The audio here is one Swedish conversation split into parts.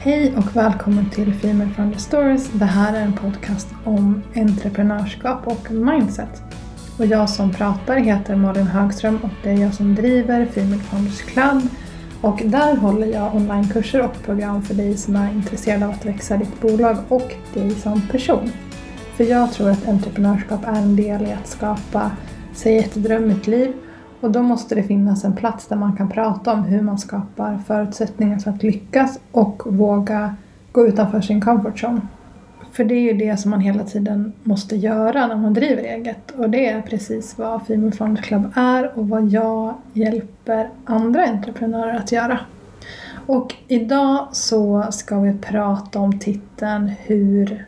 Hej och välkommen till Female Founder Stories. Det här är en podcast om entreprenörskap och mindset. Och jag som pratar heter Malin Högström och det är jag som driver Female Founders Club. Och där håller jag onlinekurser och program för dig som är intresserad av att växa ditt bolag och dig som person. För jag tror att entreprenörskap är en del i att skapa sig ett drömmigt liv och då måste det finnas en plats där man kan prata om hur man skapar förutsättningar för att lyckas och våga gå utanför sin comfort zone. För det är ju det som man hela tiden måste göra när man driver eget. Och det är precis vad Female Founders Club är och vad jag hjälper andra entreprenörer att göra. Och idag så ska vi prata om titeln Hur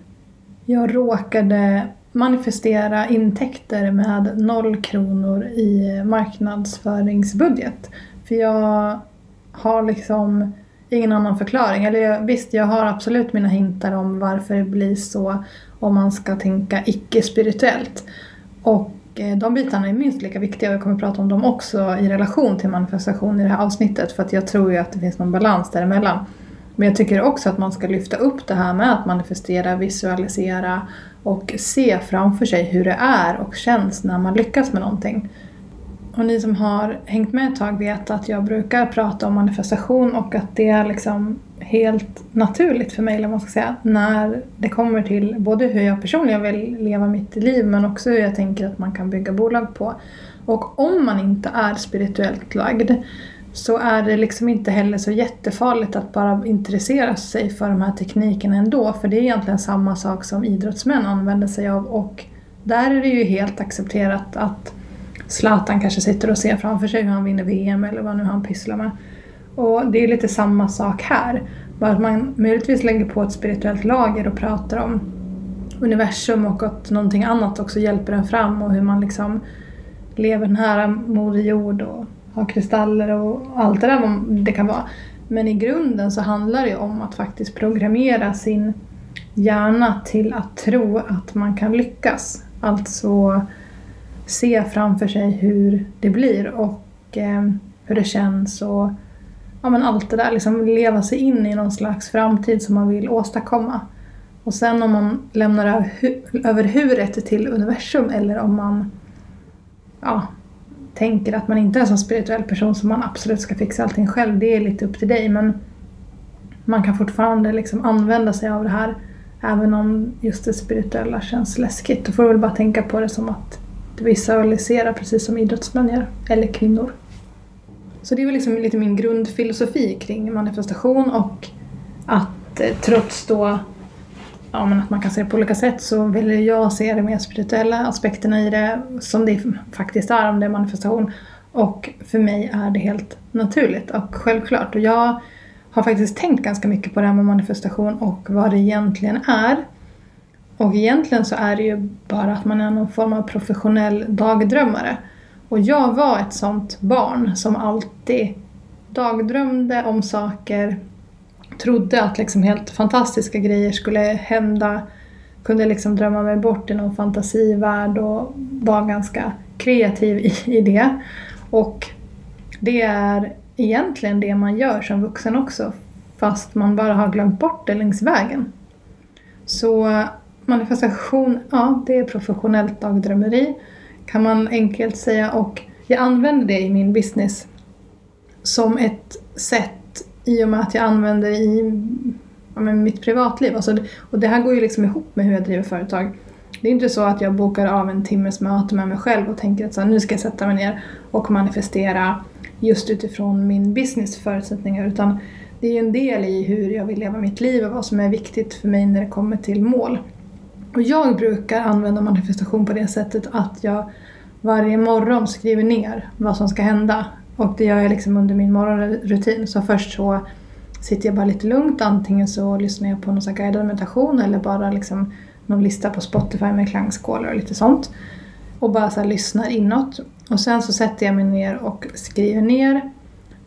jag råkade manifestera intäkter med noll kronor i marknadsföringsbudget. För jag har liksom ingen annan förklaring. Eller visst, jag har absolut mina hintar om varför det blir så om man ska tänka icke-spirituellt. Och eh, de bitarna är minst lika viktiga och jag kommer prata om dem också i relation till manifestation i det här avsnittet för att jag tror ju att det finns någon balans däremellan. Men jag tycker också att man ska lyfta upp det här med att manifestera, visualisera och se framför sig hur det är och känns när man lyckas med någonting. Och ni som har hängt med ett tag vet att jag brukar prata om manifestation och att det är liksom helt naturligt för mig, eller man ska säga, när det kommer till både hur jag personligen vill leva mitt liv men också hur jag tänker att man kan bygga bolag på. Och om man inte är spirituellt lagd så är det liksom inte heller så jättefarligt att bara intressera sig för de här teknikerna ändå. För det är egentligen samma sak som idrottsmän använder sig av och där är det ju helt accepterat att Zlatan kanske sitter och ser framför sig hur han vinner VM eller vad nu han pysslar med. Och det är lite samma sak här. Bara att man möjligtvis lägger på ett spirituellt lager och pratar om universum och att någonting annat också hjälper en fram och hur man liksom lever nära Moder Jord och ha kristaller och allt det där vad det kan vara. Men i grunden så handlar det om att faktiskt programmera sin hjärna till att tro att man kan lyckas. Alltså se framför sig hur det blir och eh, hur det känns och ja, men allt det där. Liksom leva sig in i någon slags framtid som man vill åstadkomma. Och sen om man lämnar över huret till universum eller om man ja, tänker att man inte är en sån spirituell person som man absolut ska fixa allting själv, det är lite upp till dig. Men man kan fortfarande liksom använda sig av det här även om just det spirituella känns läskigt. Då får du väl bara tänka på det som att du visualiserar precis som idrottsmän gör, eller kvinnor. Så det är väl liksom lite min grundfilosofi kring manifestation och att eh, trots då ja, men att man kan se det på olika sätt så vill jag se de mer spirituella aspekterna i det som det faktiskt är om det är manifestation. Och för mig är det helt naturligt och självklart. Och jag har faktiskt tänkt ganska mycket på det här med manifestation och vad det egentligen är. Och egentligen så är det ju bara att man är någon form av professionell dagdrömmare. Och jag var ett sånt barn som alltid dagdrömde om saker trodde att liksom helt fantastiska grejer skulle hända. Kunde liksom drömma mig bort i någon fantasivärld och var ganska kreativ i, i det. Och det är egentligen det man gör som vuxen också fast man bara har glömt bort det längs vägen. Så manifestation, ja det är professionellt dagdrömmeri kan man enkelt säga och jag använder det i min business som ett sätt i och med att jag använder det i ja, mitt privatliv. Alltså, och det här går ju liksom ihop med hur jag driver företag. Det är inte så att jag bokar av en timmes möte med mig själv och tänker att så här, nu ska jag sätta mig ner och manifestera just utifrån min business förutsättningar utan det är ju en del i hur jag vill leva mitt liv och vad som är viktigt för mig när det kommer till mål. Och jag brukar använda manifestation på det sättet att jag varje morgon skriver ner vad som ska hända och det gör jag liksom under min morgonrutin. Så först så sitter jag bara lite lugnt. Antingen så lyssnar jag på någon guidad meditation eller bara liksom någon lista på Spotify med klangskålar och lite sånt. Och bara så lyssnar inåt. Och sen så sätter jag mig ner och skriver ner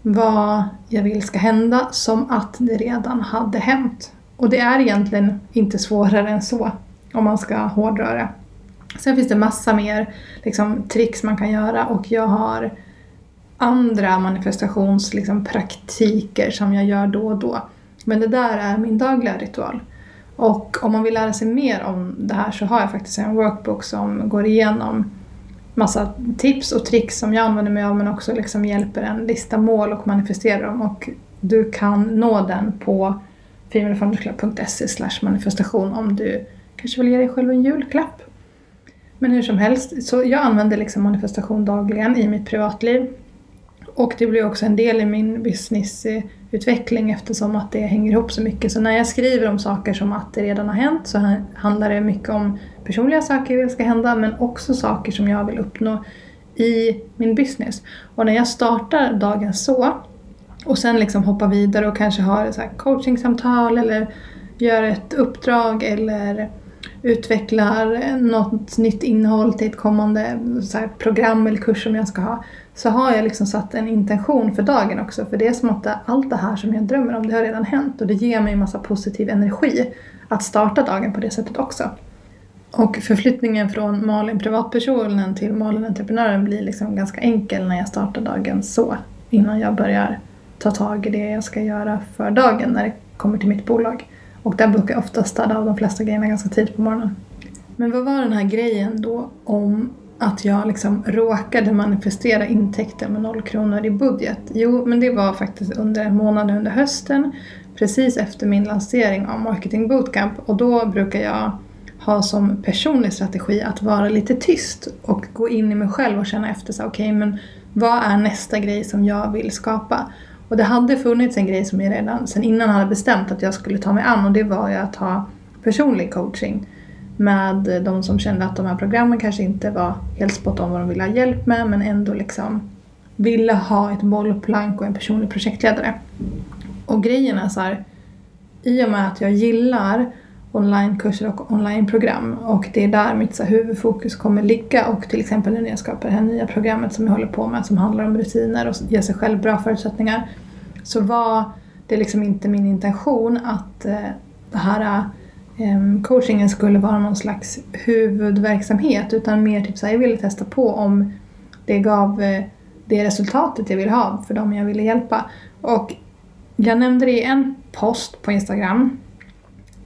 vad jag vill ska hända som att det redan hade hänt. Och det är egentligen inte svårare än så om man ska hårdra det. Sen finns det massa mer liksom, tricks man kan göra och jag har andra manifestationspraktiker liksom, som jag gör då och då. Men det där är min dagliga ritual. Och om man vill lära sig mer om det här så har jag faktiskt en workbook som går igenom massa tips och tricks som jag använder mig av men också liksom hjälper en lista mål och manifestera dem. Och du kan nå den på femalefoundersclub.se manifestation om du kanske vill ge dig själv en julklapp. Men hur som helst, så jag använder liksom manifestation dagligen i mitt privatliv. Och det blir också en del i min businessutveckling eftersom att det hänger ihop så mycket. Så när jag skriver om saker som att det redan har hänt så handlar det mycket om personliga saker jag vill ska hända men också saker som jag vill uppnå i min business. Och när jag startar dagen så och sen liksom hoppar vidare och kanske har ett coachingsamtal eller gör ett uppdrag eller utvecklar något nytt innehåll till ett kommande program eller kurs som jag ska ha så har jag liksom satt en intention för dagen också. För det är som att allt det här som jag drömmer om, det har redan hänt och det ger mig en massa positiv energi att starta dagen på det sättet också. Och förflyttningen från Malin privatpersonen till Malin entreprenören blir liksom ganska enkel när jag startar dagen så. Innan jag börjar ta tag i det jag ska göra för dagen när det kommer till mitt bolag. Och där brukar jag ofta städa av de flesta grejerna ganska tidigt på morgonen. Men vad var den här grejen då om att jag liksom råkade manifestera intäkter med noll kronor i budget? Jo, men det var faktiskt under en månad under hösten, precis efter min lansering av Marketing Bootcamp och då brukar jag ha som personlig strategi att vara lite tyst och gå in i mig själv och känna efter så okej okay, men vad är nästa grej som jag vill skapa? Och det hade funnits en grej som jag redan sen innan hade bestämt att jag skulle ta mig an och det var ju att ha personlig coaching med de som kände att de här programmen kanske inte var helt spot on vad de ville ha hjälp med men ändå liksom ville ha ett bollplank och en personlig projektledare. Och grejen är så här, i och med att jag gillar onlinekurser och onlineprogram. Och det är där mitt så huvudfokus kommer ligga. Och till exempel när jag skapar det här nya programmet som jag håller på med som handlar om rutiner och ge sig själv bra förutsättningar så var det liksom inte min intention att eh, det här eh, coachingen skulle vara någon slags huvudverksamhet utan mer typ så här, jag ville testa på om det gav eh, det resultatet jag ville ha för dem jag ville hjälpa. Och jag nämnde det i en post på Instagram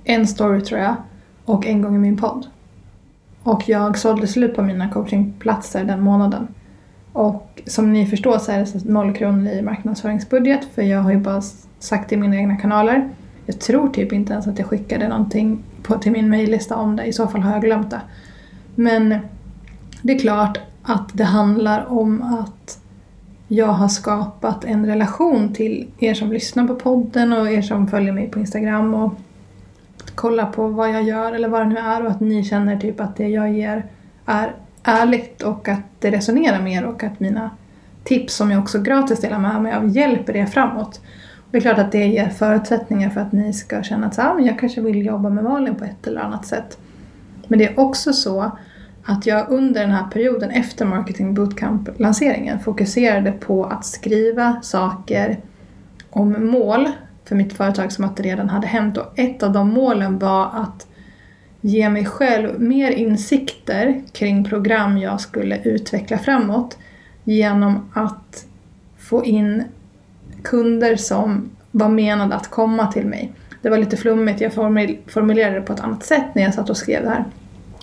en story tror jag och en gång i min podd. Och jag sålde slut på mina coachingplatser den månaden. Och som ni förstår så är det noll kronor i marknadsföringsbudget för jag har ju bara sagt i mina egna kanaler. Jag tror typ inte ens att jag skickade någonting på, till min mejllista om det, i så fall har jag glömt det. Men det är klart att det handlar om att jag har skapat en relation till er som lyssnar på podden och er som följer mig på Instagram och kolla på vad jag gör eller vad det nu är och att ni känner typ att det jag ger är ärligt och att det resonerar med er och att mina tips som jag också gratis delar med mig av hjälper er framåt. Det är klart att det ger förutsättningar för att ni ska känna att ah, jag kanske vill jobba med Malin på ett eller annat sätt. Men det är också så att jag under den här perioden efter Marketing Bootcamp-lanseringen fokuserade på att skriva saker om mål för mitt företag som att det redan hade hänt och ett av de målen var att ge mig själv mer insikter kring program jag skulle utveckla framåt genom att få in kunder som var menade att komma till mig. Det var lite flummigt, jag formulerade det på ett annat sätt när jag satt och skrev det här.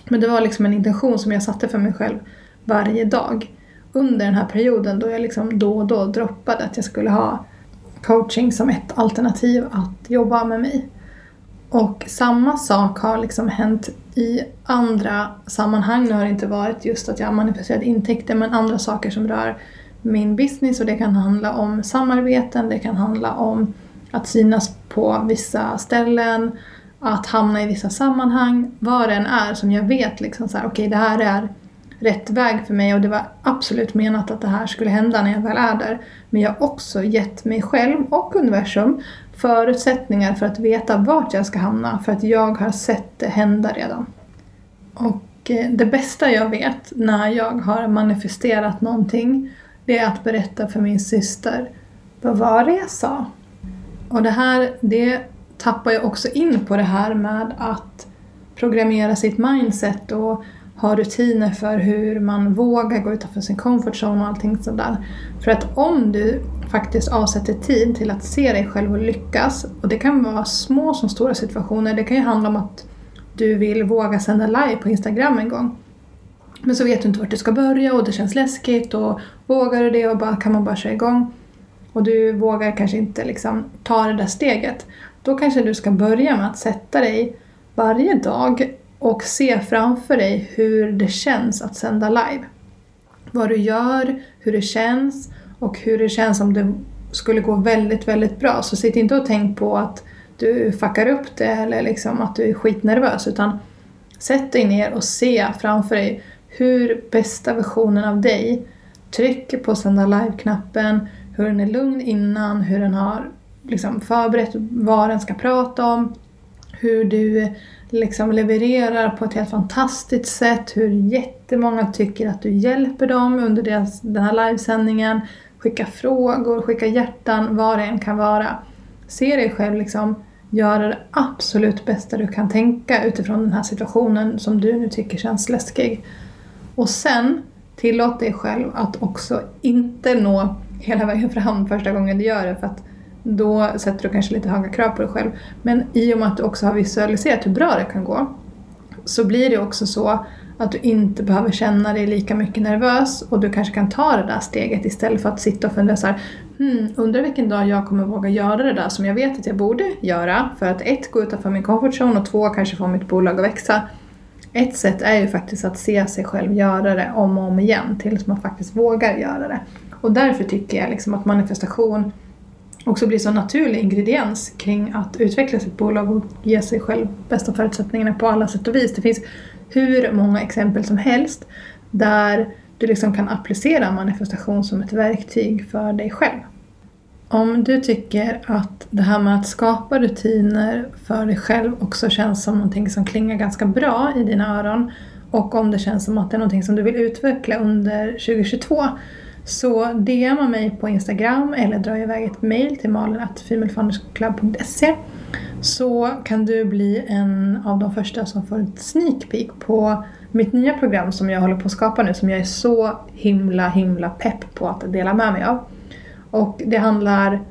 Men det var liksom en intention som jag satte för mig själv varje dag under den här perioden då jag liksom då och då droppade att jag skulle ha coaching som ett alternativ att jobba med mig. Och samma sak har liksom hänt i andra sammanhang. Nu har det inte varit just att jag har manifesterat intäkter men andra saker som rör min business och det kan handla om samarbeten, det kan handla om att synas på vissa ställen, att hamna i vissa sammanhang, vad det än är som jag vet liksom så här, okej okay, det här är rätt väg för mig och det var absolut menat att det här skulle hända när jag väl är där. Men jag har också gett mig själv och universum förutsättningar för att veta vart jag ska hamna för att jag har sett det hända redan. Och eh, det bästa jag vet när jag har manifesterat någonting det är att berätta för min syster vad var det jag sa? Och det här, det tappar jag också in på det här med att programmera sitt mindset och ha rutiner för hur man vågar gå utanför sin comfort zone och allting sådär. För att om du faktiskt avsätter tid till att se dig själv och lyckas, och det kan vara små som stora situationer, det kan ju handla om att du vill våga sända live på Instagram en gång. Men så vet du inte vart du ska börja och det känns läskigt och vågar du det och bara, kan man bara köra igång. Och du vågar kanske inte liksom ta det där steget. Då kanske du ska börja med att sätta dig varje dag och se framför dig hur det känns att sända live. Vad du gör, hur det känns och hur det känns om det skulle gå väldigt, väldigt bra. Så sitt inte och tänk på att du fuckar upp det eller liksom att du är skitnervös utan sätt dig ner och se framför dig hur bästa versionen av dig trycker på sända live-knappen, hur den är lugn innan, hur den har liksom förberett vad den ska prata om, hur du liksom levererar på ett helt fantastiskt sätt, hur jättemånga tycker att du hjälper dem under deras, den här livesändningen, skicka frågor, skicka hjärtan, vad det än kan vara. Se dig själv liksom göra det absolut bästa du kan tänka utifrån den här situationen som du nu tycker känns läskig. Och sen tillåt dig själv att också inte nå hela vägen fram första gången du gör det för att då sätter du kanske lite höga krav på dig själv. Men i och med att du också har visualiserat hur bra det kan gå så blir det också så att du inte behöver känna dig lika mycket nervös och du kanske kan ta det där steget istället för att sitta och fundera så här, hmm, undrar vilken dag jag kommer våga göra det där som jag vet att jag borde göra för att ett, gå utanför min comfort zone och två, kanske få mitt bolag att växa. Ett sätt är ju faktiskt att se sig själv göra det om och om igen tills man faktiskt vågar göra det. Och därför tycker jag liksom att manifestation också blir så naturlig ingrediens kring att utveckla sitt bolag och ge sig själv bästa förutsättningarna på alla sätt och vis. Det finns hur många exempel som helst där du liksom kan applicera manifestation som ett verktyg för dig själv. Om du tycker att det här med att skapa rutiner för dig själv också känns som någonting som klingar ganska bra i dina öron och om det känns som att det är någonting som du vill utveckla under 2022 så DMa mig på Instagram eller dra iväg ett mail till malin.femalefoundersclub.se så kan du bli en av de första som får ett sneak peek på mitt nya program som jag håller på att skapa nu som jag är så himla himla pepp på att dela med mig av. Och det handlar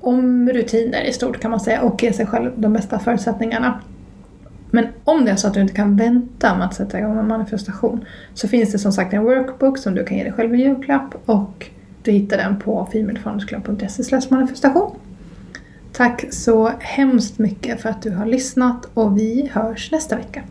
om rutiner i stort kan man säga och ge sig själv de bästa förutsättningarna. Men om det är så att du inte kan vänta med att sätta igång en manifestation så finns det som sagt en workbook som du kan ge dig själv i julklapp och du hittar den på femalefoundersclub.se manifestation. Tack så hemskt mycket för att du har lyssnat och vi hörs nästa vecka.